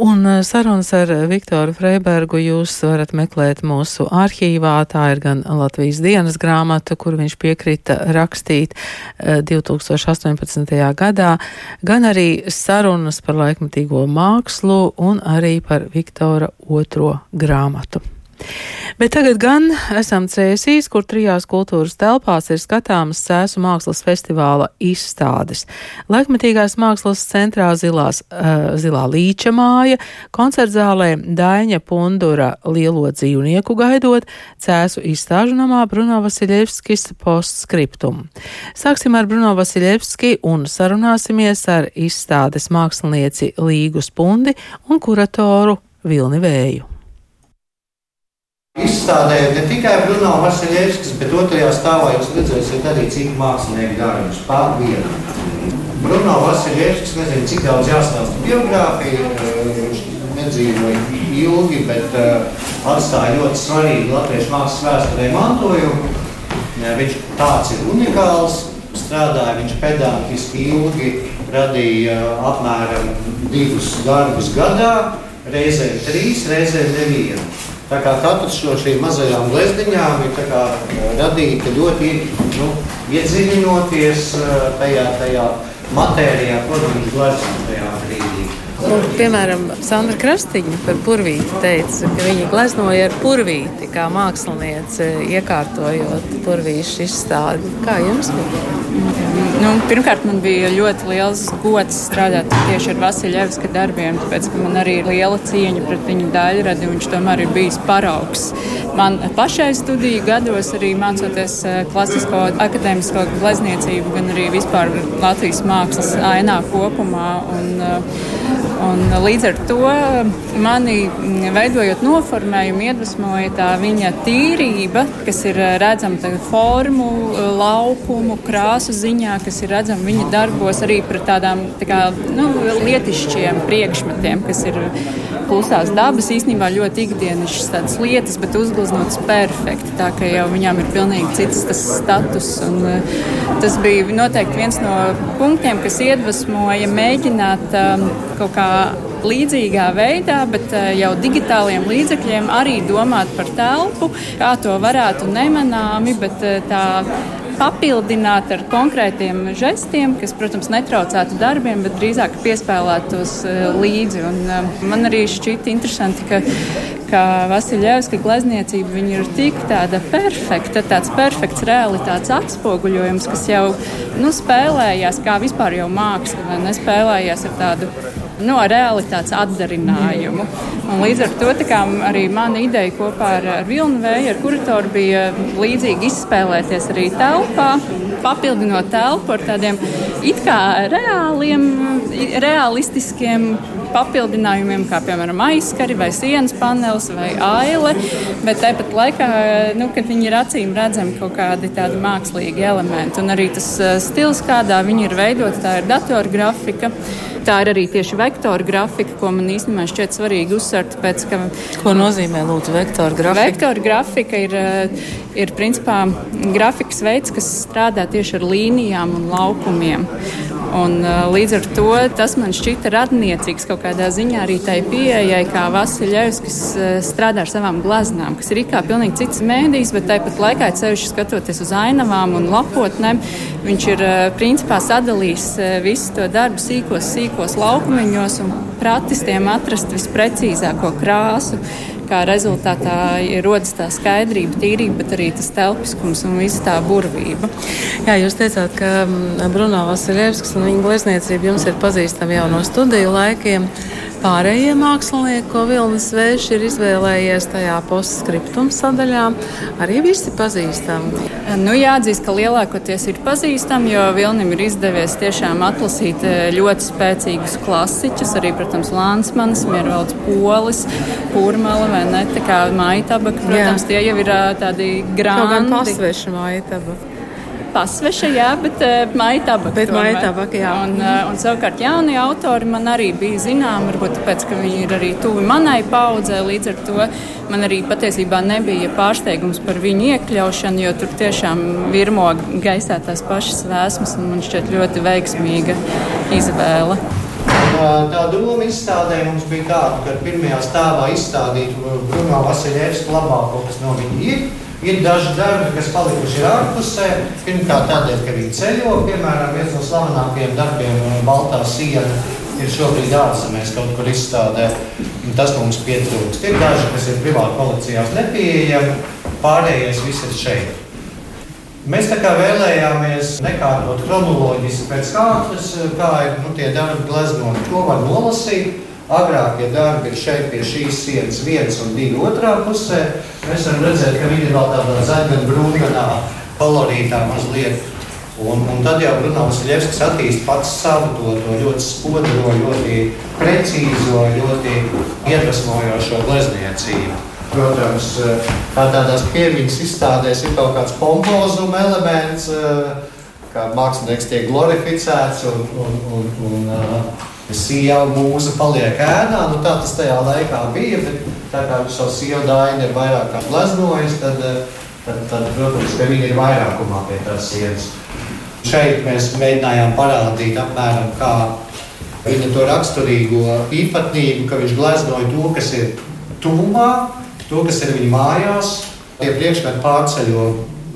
Un uh, sarunas ar Viktoru Freibergu jūs varat meklēt mūsu arhīvā. Tā ir gan Latvijas dienas grāmata, kur viņš piekrita rakstīt 2018. Uh, gadā, gan arī sarunas par laikmatīgo mākslu un arī par Viktora otro grāmatu. Bet tagad gan esam Cēsīs, kur trijās kultūras telpās ir skatāmas Cēsu mākslas festivāla izstādes. Laikmetīgās mākslas centrā zilās, uh, zilā līča māja, koncertzālē Daiņa Pundura lielo dzīvnieku gaidot, Cēsu izstāžu namā Bruno Vasiljevskis postskriptum. Sāksim ar Bruno Vasiljevski un sarunāsimies ar izstādes mākslinieci Līgu Spundi un kuratoru Vilni Vēju. Izstādē ne tikai Bruno Vasiljevskis, bet otrajā stāvā jūs redzēsiet arī citi mākslinieki darbus pār vienu. Bruno Vasiljevskis, nezinu, cik daudz jāstāsta biogrāfija, viņš nedzīvoja ilgi, bet uh, atstāja ļoti svarīgu latviešu mākslas vēsturē mantojumu. Viņš tāds ir unikāls, strādāja viņš pedantiski ilgi, radīja apmēram divus darbus gadā, reizēm trīs, reizēm nevienu. Tā kā katrs no šīm mazajām glezniņām ir kā, radīta ļoti nu, iedziļinoties tajā, tajā matērijā, ko viņš glezno tajā brīdī. Nu, piemēram, Sandra Krastīņa par purvīti teica, ka viņa gleznoja ar purvīti, kā māksliniece, iekārtojot purvīšu izstādi. Kā jums bija? Nu, pirmkārt, man bija ļoti liels gods strādāt tieši ar Vasiljevska darbiem, tāpēc, ka man arī ir liela cieņa pret viņa daļradi, viņš tomēr ir bijis paraugs. Man pašai studiju gados arī mācoties eh, klasisko akadēmisko glezniecību, gan arī vispār Latvijas mākslas ainā kopumā. Un, uh, Un līdz ar to mani mm, veidojot noformējumu, iedvesmoja tā viņa tīrība, kas ir eh, redzama formu, eh, laukumu, krāsu ziņā, kas ir redzama viņa darbos arī par tādām tā kā, nu, lietišķiem priekšmetiem, kas ir klusās dabas, īstenībā ļoti ikdienišķas tādas lietas, bet uzgleznotas perfekti. Tā ka jau viņām ir pilnīgi cits tas status. Un, eh, tas bija noteikti viens no punktiem, kas iedvesmoja mēģināt um, kaut kā līdzīgā veidā, bet eh, jau digitāliem līdzekļiem arī domāt par telpu, kā to varētu nemanāmi, bet eh, tā papildināt ar konkrētiem žestiem, kas, protams, netraucētu darbiem, bet drīzāk piespēlētos eh, līdzi. Un, man arī šķita interesanti, ka, ka Vasiljevska glezniecība ir tik tāda perfekta, tāds perfekts realitātes atspoguļojums, kas jau nu, spēlējās kā vispār jau māksla, vai nespēlējās ar tādu no realitātes atdarinājumu. Un līdz ar to arī mana ideja kopā ar, ar Vilnu Vēju, ar kuratoru bija līdzīgi izspēlēties arī telpā, papildinot telpu ar tādiem it kā reāliem, realistiskiem papildinājumiem, kā piemēram aizskari vai sienas panelis vai aile, bet tāpat laikā, nu, kad viņi ir acīm redzami kaut kādi tādi mākslīgi elementi. Un arī tas eh, stils, kādā viņi ir veidoti, tā ir datorgrafika. Tā ir arī tieši vektora grafika, ko man īstenībā šķiet svarīgi uzsvērt. Pēc, ka, ko nozīmē lūdzu vektora grafika? Vektora grafika ir, eh, ir principā grafikas veids, kas strādā tieši ar līnijām un laukumiem. Un, uh, līdz ar to tas man šķita radniecīgs kaut kādā ziņā arī tai pieejai, kā Vasiljevs, kas uh, strādā ar savām glaznām, kas ir kā pilnīgi cits mēdījis, bet tāpat laikā ceļš skatoties uz ainavām un lapotnēm, viņš ir uh, principā sadalījis visu to darbu sīkos, sīkos laukumiņos un pratis tiem atrast visprecīzāko krāsu kā rezultātā rodas tā skaidrība, tīrība, bet arī tas telpiskums un visa tā burvība. Jā, jūs teicāt, ka mm, Bruno Vasiljevskis un viņa glezniecība jums ir pazīstama jau no studiju laikiem. Pārējie mākslinieki, ko Vilnis Vējš ir izvēlējies tajā postskriptum sadaļā, arī visi pazīstami. Nu, jāatzīst, ka lielākoties ir pazīstami, jo Vilnim ir izdevies tiešām atlasīt eh, ļoti spēcīgus klasiķus, arī, protams, Lansmanis, Miervalds Polis, Pūrmala vai ne, tā kā Maita tabaka, protams, Jā. tie jau ir eh, tādi grāmati. Kaut gan pasveši Maita tabaka pasveša, jā, bet uh, maija tabaka. Bet maija tabaka, jā. Un, uh, un savukārt jaunie autori man arī bija zināmi, varbūt tāpēc, ka viņi ir arī tuvi manai paudzē, līdz ar to man arī patiesībā nebija pārsteigums par viņu iekļaušanu, jo tur tiešām virmo gaisā tās pašas vēsmas un man šķiet ļoti veiksmīga izvēle. tā doma izstādē mums bija tāda, ka pirmajā stāvā izstādīt Bruno Vasiljevska labāko, kas no viņa ir. Ir daži darbi, kas palikuši ārpusē. Pirmkārt, tādēļ, ka viņi ceļo, piemēram, viens no slavenākajiem darbiem, Baltā siena, ir šobrīd ārzemēs kaut kur izstādē. Tas mums pietrūkst. Ir daži, kas ir privāti kolekcijās nepieejami, pārējais viss ir šeit. Mēs tā kā vēlējāmies nekārtot chronoloģiski pēc kārtas, kā ir nu, tie darbi gleznoti. To var nolasīt. Agrākie darbi ir šeit pie šīs sienas, viens un divi otrā pusē. Mēs varam redzēt, ka viņi ir vēl tādā zaļā, brūnā, kolorītā mazliet. Un, un tad jau Brunovs Ļevskis attīstīja pats savu to, to ļoti spodro, ļoti precīzo, ļoti iedvesmojošo glezniecību. Protams, kā tādās pierīgas izstādēs ir kaut kāds pompozuma elements, kā mākslinieks tiek glorificēts un, un, un, un uh, sieva mūza paliek ēnā. Nu, tā tas tajā laikā bija, bet tā kā šo sievu daini ir vairāk kā gleznojas, tad, tad, tad, protams, ka viņi ir vairākumā pie tās sienas. Šeit mēs mēģinājām parādīt apmēram kā viņa to raksturīgo īpatnību, ka viņš gleznoja to, kas ir tuvumā, to, kas ir viņa mājās. Tie priekšmeti pārceļo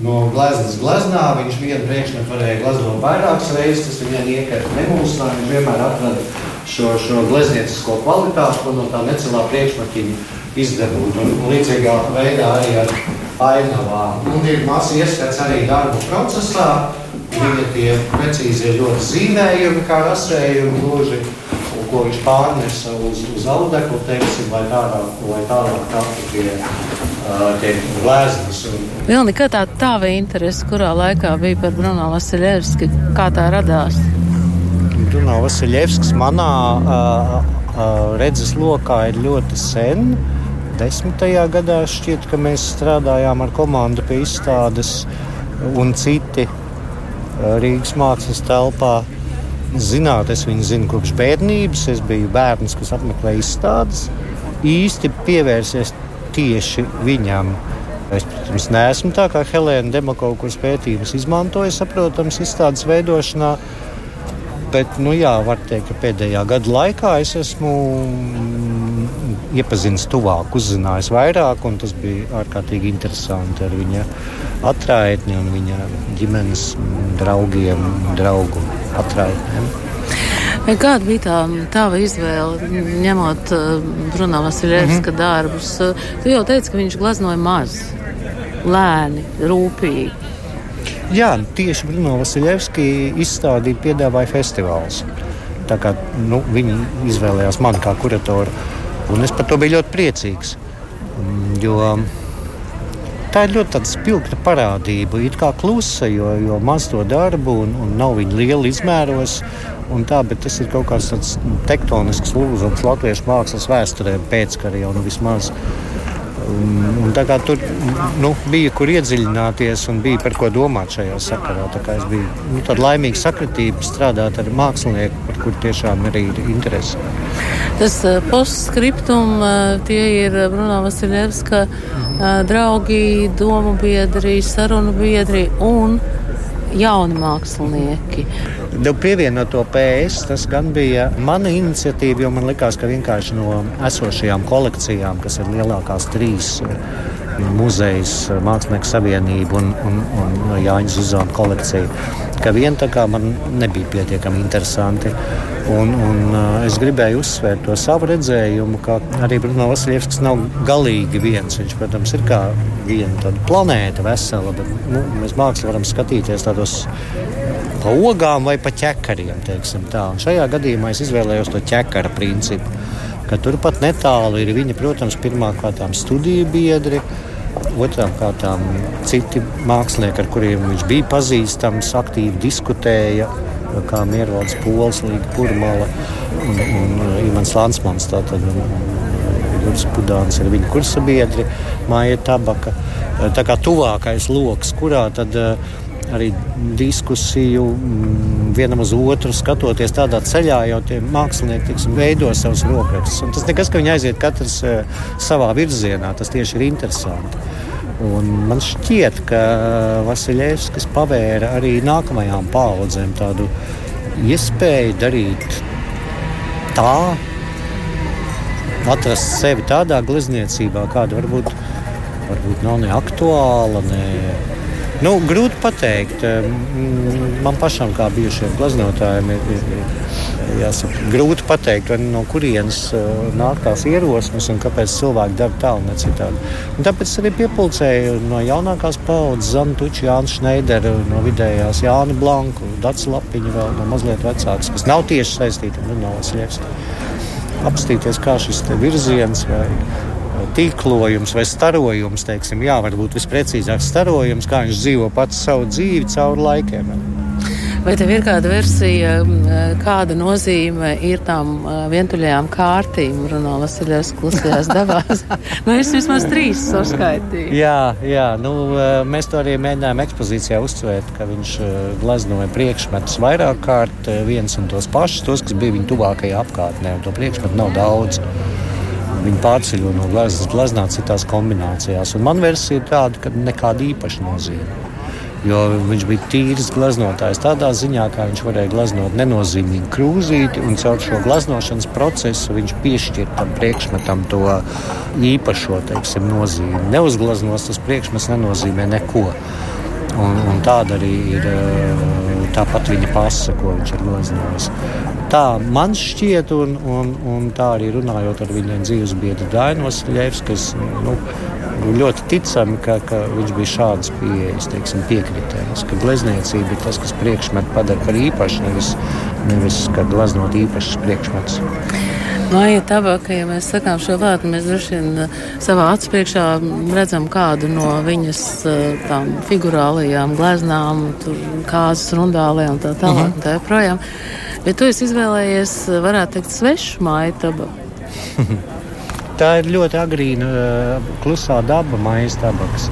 no gleznas gleznā. Viņš vienu priekšmetu varēja gleznot vairākas reizes, tas viņam iekrita nemūsnā. Viņš vienmēr atrada šo, šo glezniecisko kvalitāti, ko no tā necelā priekšmetiņa izdabūt. Un, un līdzīgā veidā arī ar ainavām. Un ir mazs ieskats arī darbu procesā. Viņa tie precīzi ir ļoti zīmējumi, kā rasējumi gluži ko viņš pārnesa uz, uz audeklu, teiksim, vai tālāk, vai tālāk taptu pie uh, gleznas. Un... Vēl nekā tā tava interese, kurā laikā bija par Bruno Vasiljevski, kā tā radās? Bruno Vasiljevskis manā uh, uh, redzes lokā ir ļoti sen. Desmitajā gadā šķiet, ka mēs strādājām ar komandu pie izstādes un citi Rīgas mākslas telpā zināt, es viņu zinu kopš bērnības. Es biju bērns, kas apmeklēja izstādes. Īsti pievērsies tieši viņam. Es, protams, neesmu tā kā Helēna Demako, kuras pētījumus izmantoja, saprotams, izstādes veidošanā. Bet, nu jā, var teikt, ka pēdējā gada laikā es esmu iepazinis tuvāk, uzzinājis vairāk, un tas bija ārkārtīgi interesanti ar viņa atraitni un viņa ģimenes draugiem, draugu atraitnēm. Kāda bija tā tava izvēle, ņemot uh, Brunā Vasiljevska mm -hmm. darbus? Tu jau teici, ka viņš glaznoja maz, lēni, rūpīgi. Jā, tieši Bruno Vasiljevski izstādīja piedāvāja festivāls. Tā kā nu, viņi izvēlējās mani kā kuratoru Un es par to biju ļoti priecīgs. Mm, jo tā ir ļoti spilgta parādība. Ir kā klusa, jo, jo maz to darbu un, un nav viņa liela izmēros. Tā, tas ir kaut kāds tektonisks lūzums latviešu mākslas vēsturē, pēckara jau nu vismaz. Un, un tur nu, bija kur iedziļināties un bija par ko domāt šajā sakarā. Es biju nu, laimīgs sakritība strādāt ar mākslinieku, par kuru tiešām arī ir interese. Tas uh, postskriptum uh, tie ir Bruno Vasiljevska draugi, domu biedri, sarunu biedri un jauni mākslinieki. Pievienot to PS, tas gan bija mana iniciatīva, jo man likās, ka vienkārši no esošajām kolekcijām, kas ir lielākās trīs muzejs, Mākslinieku savienība un, un, un Jāņa Zuzana kolekcija, ka vien tā kā man nebija pietiekami interesanti. Un, un, uh, es gribēju uzsvērt to savu redzējumu, ka arī Bruno Vasiljevskis nav galīgi viens. Viņš, protams, ir kā viena planēta vesela, bet nu, mēs mākslā varam skatīties tādos pa ogām vai pa ķekariem. Šajā gadījumā es izvēlējos to ķekara principu, ka turpat netālu ir viņa, protams, pirmā kārtām studiju biedri. Otrām kārtām citi mākslinieki, ar kuriem viņš bija pazīstams, aktīvi diskutēja kā Miervalds Pols, Līga Purmala un, un Imants Lansmans. Tātad Juris Pudāns ir viņa kursabiedri, Māja Tabaka. Tā kā tuvākais lokus, kurā tad arī diskusiju vienam uz otru skatoties tādā ceļā, jau tie mākslinieki tiksim, veido savus rokrakstus. Tas nekas, ka viņi aiziet katrs savā virzienā, tas tieši ir interesanti. Un man šķiet, ka Vasiljevskis pavēra arī nākamajām paudzēm tādu iespēju darīt tā atrast sevi tādā glezniecībā, kāda varbūt, varbūt nav ne aktuāla, ne Nu, grūti pateikt. Man pašam, kā bijušiem glaznotājiem, ir, ir, ir jāsaka, grūti pateikt, no kurienes uh, nāk tās ierosmes un kāpēc cilvēki dara tā un ne citādi. Un tāpēc arī piepildīju no jaunākās paudzes Zanu Tuču, Jānu Šneideru, no vidējās Jānu Blanku, Dats Lapiņu, vēl no mazliet vecāks, kas nav tieši saistīti ar Bruno Vasiljevski. Apstīties, kā šis virziens vai tīklojums vai starojums, teiksim, jā, varbūt visprecīzāk starojums, kā viņš dzīvo pats savu dzīvi cauri laikiem. Vai tev ir kāda versija, kāda nozīme ir tām vientuļajām kārtīm, Bruno Vasiljevs klusajās dabās? nu, es vismaz trīs saskaitīju. Jā, jā, nu, mēs to arī mēģinājām ekspozīcijā uzsvērt, ka viņš gleznoja priekšmetus vairāk kārt viens un tos pašus, tos, kas bija viņa tuvākajā apkārtnē, un to priekšmetu nav daudz. Viņi pārceļo no gleznā citās kombinācijās. Un man versija ir tāda, ka nekāda īpaša nozīme. Jo viņš bija tīrs gleznotājs tādā ziņā, ka viņš varēja gleznot nenozīmīgu krūzīti, un caur šo gleznošanas procesu viņš piešķir tam priekšmetam to īpašo teiksim, nozīmi. Neuzgleznos tas priekšmets nenozīmē neko. Un, un tāda arī ir tāpat viņa pasa, ko viņš ir gleznojis. Tā man šķiet, un, un, un tā arī runājot ar viņa dzīves biedru Dainos Ļevskis, nu, ļoti ticami, ka, ka viņš bija šādas pieejas, teiksim, piekritējis, ka glezniecība ir tas, kas priekšmetu padara par īpašu, nevis, nevis ka gleznot īpašs priekšmets. Māja tabaka, ja mēs sakām šo vārdu, mēs droši vien uh, savā acu priekšā redzam kādu no viņas uh, tām figurālajām gleznām, tur kāzas rundālē un tā tālāk. Uh -huh. tā. Bet tu esi izvēlējies, varētu teikt, svešu māju tabaku. Tā ir ļoti agrīna, eh, klusā daba maijas tabaks,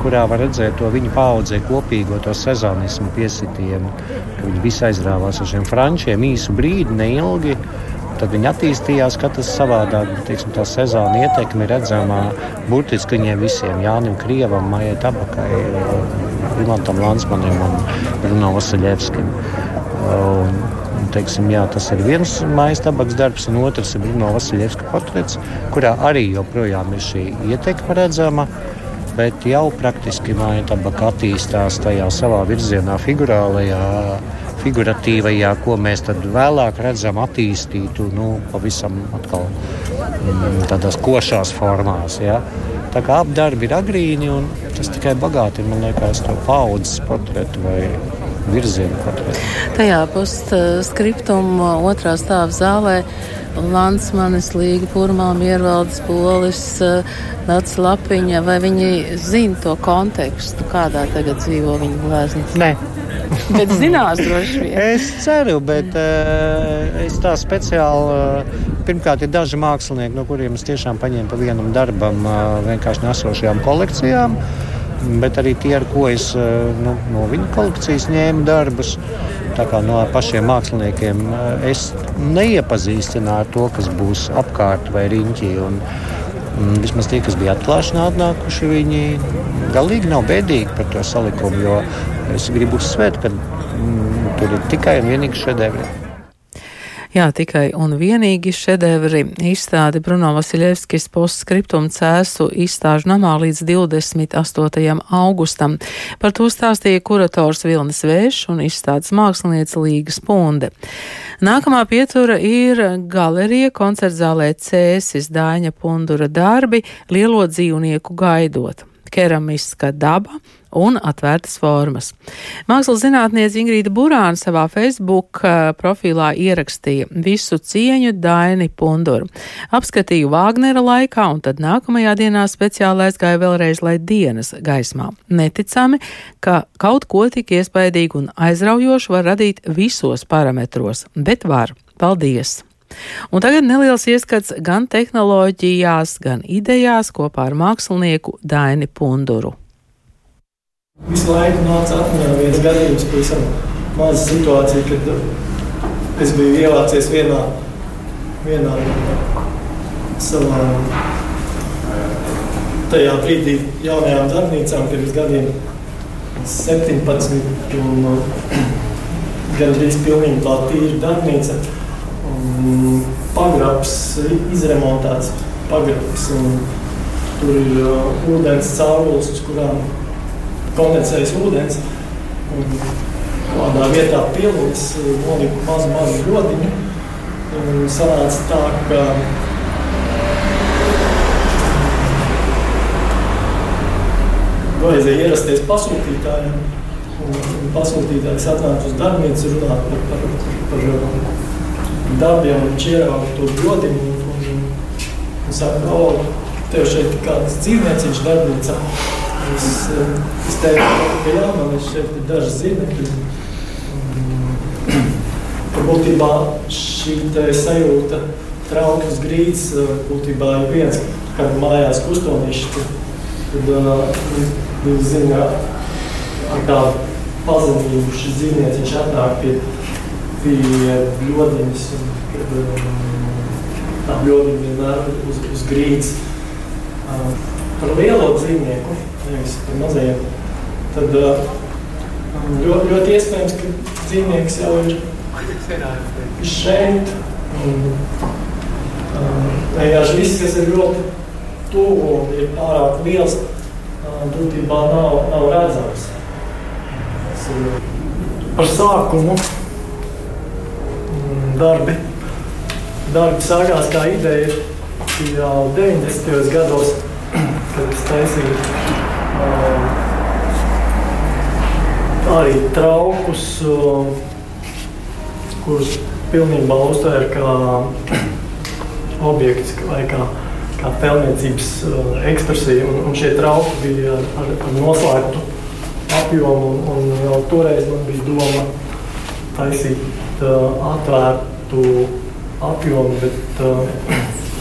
kurā var redzēt to viņa paudzē kopīgo to sezonismu piesitienu. Viņi visi aizrāvās ar šiem frančiem īsu brīdi, neilgi. Tad viņi attīstījās katrs savādāk. Teiksim, tā sezona ietekme ir redzama burtiski viņiem visiem. Jānim Krievam, Maijai Tabakai, Imantam Lansmanim un Bruno Vasiljevskim. Un teiksim, jā, tas ir viens mājas tabaks darbs, un otrs ir Bruno Vasiljevska portrets, kurā arī joprojām ir šī ietekme redzama. Bet jau praktiski māja tabaka attīstās tajā savā virzienā, figurālajā, figuratīvajā, ko mēs vēlāk redzam attīstītu nu, pavisam atkal mm, tādās košās formās. Ja? Tā kā apdarbi ir agrīni, un tas tikai bagātina, man liekas, to paudzes portretu vai virzienu. Tajā postskriptumā otrā stāva zālē Lansmanis, Līga, Purmā, Miervaldes, Polis, Nats Lapiņa, vai viņi zina to kontekstu, kādā tagad dzīvo viņa glāznis? Nē. bet zinās droši vien. Es ceru, bet uh, es tā speciāli, uh, pirmkārt, ir daži mākslinieki, no kuriem es tiešām paņēmu pa vienam darbam uh, vienkārši nesošajām kolekcijām. Uh, bet arī tie, ar ko es eh, nu, no viņu kolekcijas ņēmu darbus. No pašiem māksliniekiem eh, es neiepazīstināju to, kas būs apkārt vai riņķī. Un, un vismaz tie, kas bija atklāšanā atnākuši, viņi galīgi nav bēdīgi par to salikumu, jo es gribu uzsvērt, ka mm, tur ir tikai un vienīgi šedevri. Jā, tikai un vienīgi šedevri izstādi Bruno Vasiljevskis postskriptum cēsu izstāžu namā līdz 28. augustam. Par to stāstīja kurators Vilnis Vēš un izstādes mākslinieca Līga Spunde. Nākamā pietura ir galerija koncertzālē Cēsis Dāņa Pundura darbi lielo dzīvnieku gaidot keramiska daba un atvērtas formas. Mākslas zinātniece Ingrīda Burāna savā Facebook eh, profilā ierakstīja visu cieņu Daini Punduru. Apskatīju Vāgnera laikā un tad nākamajā dienā speciāli aizgāju vēlreiz, lai dienas gaismā. Neticami, ka kaut ko tik iespaidīgu un aizraujošu var radīt visos parametros, bet var. Paldies! Un tagad neliels ieskats gan tehnoloģijās, gan idejās kopā ar mākslinieku Daini Punduru. Visu laiku nāca atmiņā viens gadījums, pavisam maza situācija, kad es biju ievācies vienā, vienā savā tajā brīdī jaunajām darbnīcām, es gadiem 17 un gandrīz pilnīgi tā tīra darbnīca. Un pagrabs, izremontēts pagrabs. Tur ir uh, ūdens caurules, uz kurām kondensējas ūdens. Un kādā vietā pielūdz, nolika mazu, mazu grodiņu. Un sanāca tā, ka vajadzēja ierasties pasūtītājiem. Un, un pasūtītājs atnāca uz darbnīcu runāt par, par, par, par darbiem un čierāvu to grodiņu. Un, un, un saka, o, tev šeit kāds dzīvnieciņš darbnīcā. Es, es teicu, ka jā, man ir šeit daži zīmekļi. Būtībā šī sajūta traukas grīds būtībā ir viens, kad mājās kustonīši, tad, Viņš zina, ar kādu pazemību šis dzīvnieciņš atnāk pie, pie bļodiņas. Un, kad, tā bļodiņa vienmēr uz, uz grīdas. Par lielo dzīvnieku, nevis par mazajiem. Tad ļoti, ļoti iespējams, ka dzīvnieks jau ir šeit. Un, vienkārši viss, kas ir ļoti tuvu un ir pārāk liels, būtībā nav, nav redzams. Par sākumu darbi. Darbi sākās kā ideja jau 90. gados, kad es taisīju um, arī traukus, um, kurus pilnībā uztvēra kā objekts vai kā kā pelniecības uh, ekspresija. Un, un šie trauki bija ar, ar, noslēgtu apjomu. Un, un jau toreiz man bija doma taisīt uh, atvērtu apjomu, bet uh,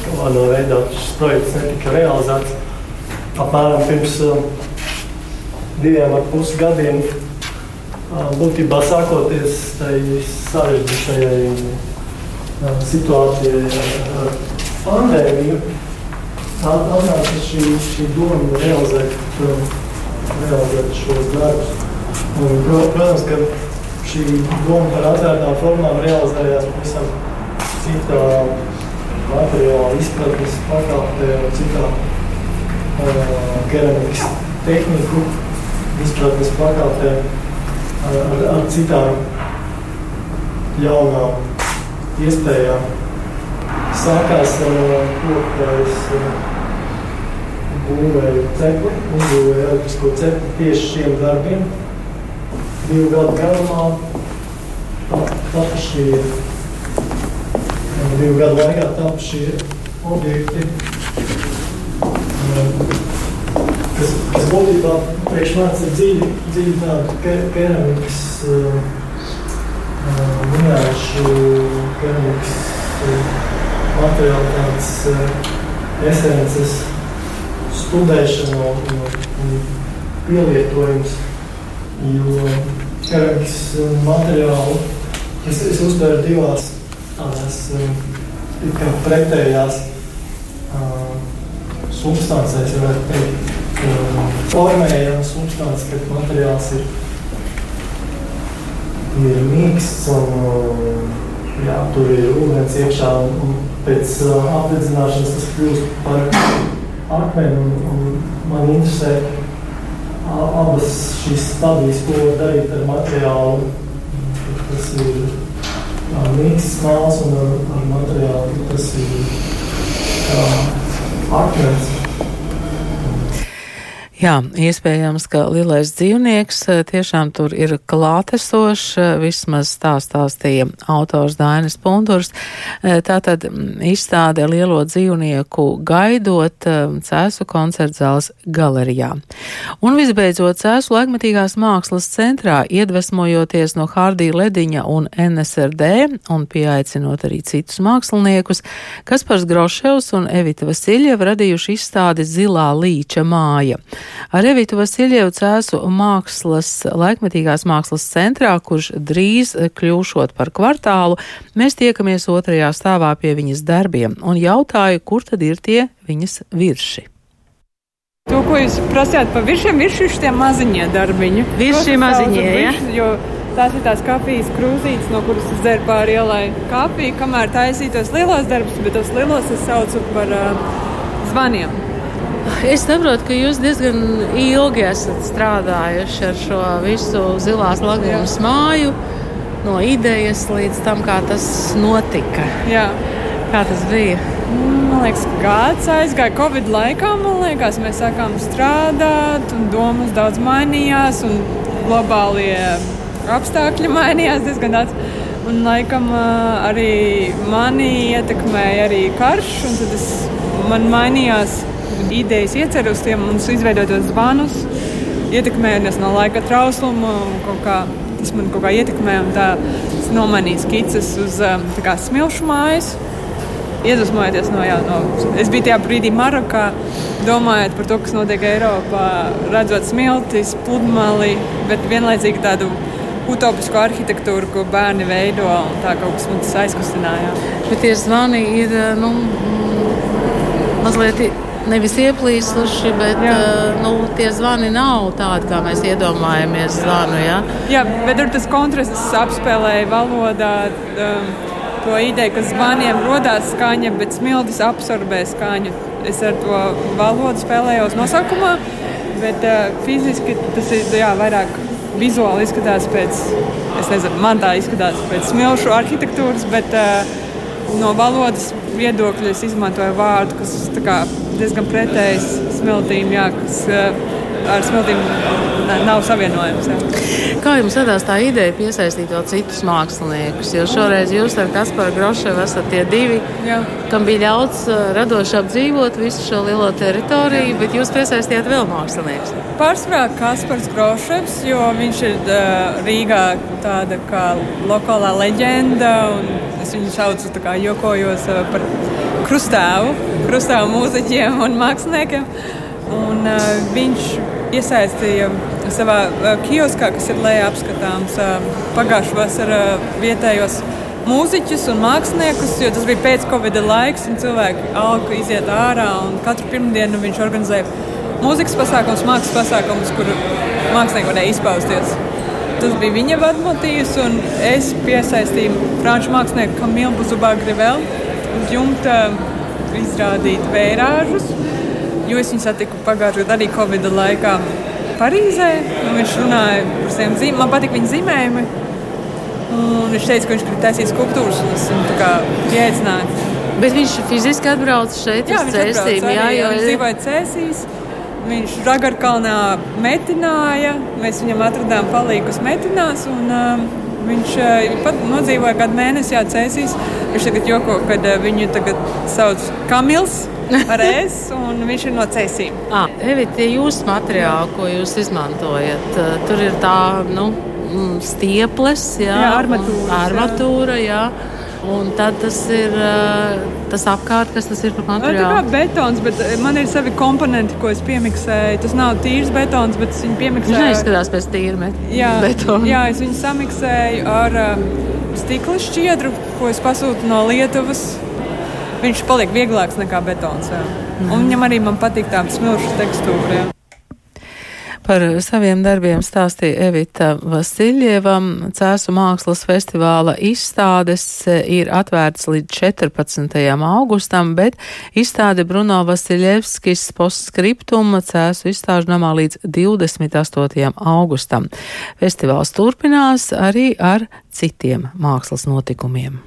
kādā veidā šis projekts netika realizēts. Apmēram pirms diviem ar pus gadiem, būtībā sākoties tai sarežģītajai uh, situācijai ar, pandēmiju, atnāca šī, šī doma realizēt, realizēt šos darbus. Un, protams, ka šī doma par atvērtām formām realizējās pavisam citā materiāla izpratnes pakāpē un citā uh, keramikas tehniku izpratnes pakāpē ar, ar, ar citām jaunām iespējām sākās to, ka es būvēju cepli, uzbūvēju elektrisko cepli tieši šiem darbiem. Divu gadu garumā tapu šie, divu gadu laikā tapu šie objekti, kas, kas būtībā priekš manis ir dziļi, dziļi tāda keramikas, minēšu keramikas materiāla tādas uh, esences studēšana un, un pielietojums, jo keramikas materiālu es, es uztveru divās tādās kā pretējās substancēs, varētu teikt, uh, formējama substance, kad materiāls ir, ir mīksts un jā, tur ir ūdens iekšā un, un pēc uh, apdedzināšanas tas kļūst par akmeni. Un, un man interesē abas šīs stadijas, ko var darīt ar materiālu. Tas ir mīksts māls un ar, ar materiālu tas ir uh, arguments Jā, iespējams, ka lielais dzīvnieks eh, tiešām tur ir klātesošs, eh, vismaz tā stāstīja autors Dainis Pundurs. Eh, tātad mm, izstāde lielo dzīvnieku gaidot Cēsu koncertzāles galerijā. Un visbeidzot, Cēsu laikmetīgās mākslas centrā, iedvesmojoties no Hārdī Lediņa un NSRD un pieaicinot arī citus māksliniekus, Kaspars Groševs un Evita Vasiļeva radījuši izstādi Zilā līča māja. Ar Evitu Vasiljevu Cēsu mākslas, laikmetīgās mākslas centrā, kurš drīz kļūšot par kvartālu, mēs tiekamies otrajā stāvā pie viņas darbiem un jautāju, kur tad ir tie viņas virši. To, ko jūs prasījāt par virsiem, ir šie maziņie darbiņi. Visi maziņie, ja? Jo Tās ir tās kafijas krūzītes, no kuras es dzeru pāri ielai kafiju, kamēr taisīju tos lielos darbus, bet tos lielos es saucu par uh, zvaniem. Es saprotu, ka jūs diezgan ilgi esat strādājuši ar šo visu zilās lagunas māju, no idejas līdz tam, kā tas notika. Jā. Kā tas bija? Man liekas, gads aizgāja Covid laikā. Man liekas, mēs sākām strādāt, un domas daudz mainījās, un globālie apstākļi mainījās diezgan daudz. Un, laikam, arī mani ietekmēja arī karš, un tad es, man mainījās idejas ieceru uz tiem un izveidotos zvanus. Ietekmējies no laika trausluma, kā, tas man kaut kā ietekmē, un tā es nomainīju skices uz kā, smilšu mājas iedvesmojoties no, jā, no. Es biju tajā brīdī Marokā, domājot par to, kas notiek Eiropā, redzot smiltis, pludmali, bet vienlaicīgi tādu utopisku arhitektūru, ko bērni veido. Tā kaut kas tas aizkustināja. Bet tie zvani ir nu, mazliet. Nevis ieplīsuši, bet uh, nu, tie zvani nav tādi, kā mēs iedomājamies. Zvanu, ja? Jā, bet tur tas kontrasts apspēlēja valodā. Um, to ideju, ka zvaniem radās skaņa, bet smiltis absorbē skaņu. Es ar to valodu spēlējos nosaukumā, bet uh, fiziski tas ir jā, vairāk vizuāli izskatās pēc, es nezinu, man tā izskatās pēc smilšu arhitektūras, bet uh, no valodas viedokļa es izmantoju vārdu, kas kā, diezgan pretējs smiltīm, jā, kas uh, ar smiltīm nav savienojams. Jā. Kā jums radās tā ideja piesaistīt vēl citus māksliniekus? Jo šoreiz jūs ar Kasparu Groševu esat tie divi, Jā. kam bija ļauts radoši apdzīvot visu šo lielo teritoriju, bet jūs piesaistījāt vēl māksliniekus. Pārsvarā Kaspars Groševs, jo viņš ir uh, Rīgā tāda kā lokālā leģenda, un es viņu saucu tā kā jokojos par krustāvu, krustāvu mūziķiem un māksliniekiem. Un, uh, viņš iesaistīja savā kioskā, kas ir lejā apskatāms pagājušā vasarā vietējos mūziķus un māksliniekus, jo tas bija pēc Covid laiks, un cilvēki auga iziet ārā. Katru pirmdienu viņš organizēja mūzikas pasākumus, mākslas pasākumus, kur mākslinieki varēja izpausties. Tas bija viņa vadmotīvs, un es piesaistīju franču mākslinieku Kamilu Buzubāgrivēlu uz jumta izrādīt vērāžus jo es viņu satiku pagājušajā gadā arī Covid laikā Parīzē. Viņš runāja par saviem zīmēm, man patīk viņa zīmējumi. Un viņš teica, ka viņš grib taisīt skulptūras, un es viņu pieaicināju. Bet viņš fiziski atbrauc šeit jā, uz Cēsīm. Jā, jo viņš dzīvoja Cēsīs. Viņš Žagarkalnā metināja, mēs viņam atradām palīgus metinās. Un, uh, Viņš uh, pat nodzīvoja kādu mēnesi, jā, cēsīs. Viņš tagad joko, kad uh, viņu tagad sauc Kamils es, un viņš ir no cēsīm. Ah, Evita, jūsu materiāli, ko jūs izmantojat, tur ir tā, nu, mm, stieples, jā, jā armatūra. Armatūra, jā. Un tad tas ir tas apkārt, kas tas ir par materiālu. Tā kā betons, bet man ir savi komponenti, ko es piemiksēju. Tas nav tīrs betons, bet es viņu piemiksēju. Viņš neizskatās pēc tīra jā, betona. Jā, es viņu samiksēju ar um, stikla šķiedru, ko es pasūtu no Lietuvas viņš paliek vieglāks nekā betons. Jā. Mm. Un viņam arī patīk tāda smilšu tekstūra. Jā. Par saviem darbiem stāstīja Evita Vasiljeva. Cēsu mākslas festivāla izstādes ir atvērts līdz 14. augustam, bet izstāde Bruno Vasiljevskis postskriptuma Cēsu izstāžu namā līdz 28. augustam. Festivāls turpinās arī ar citiem mākslas notikumiem.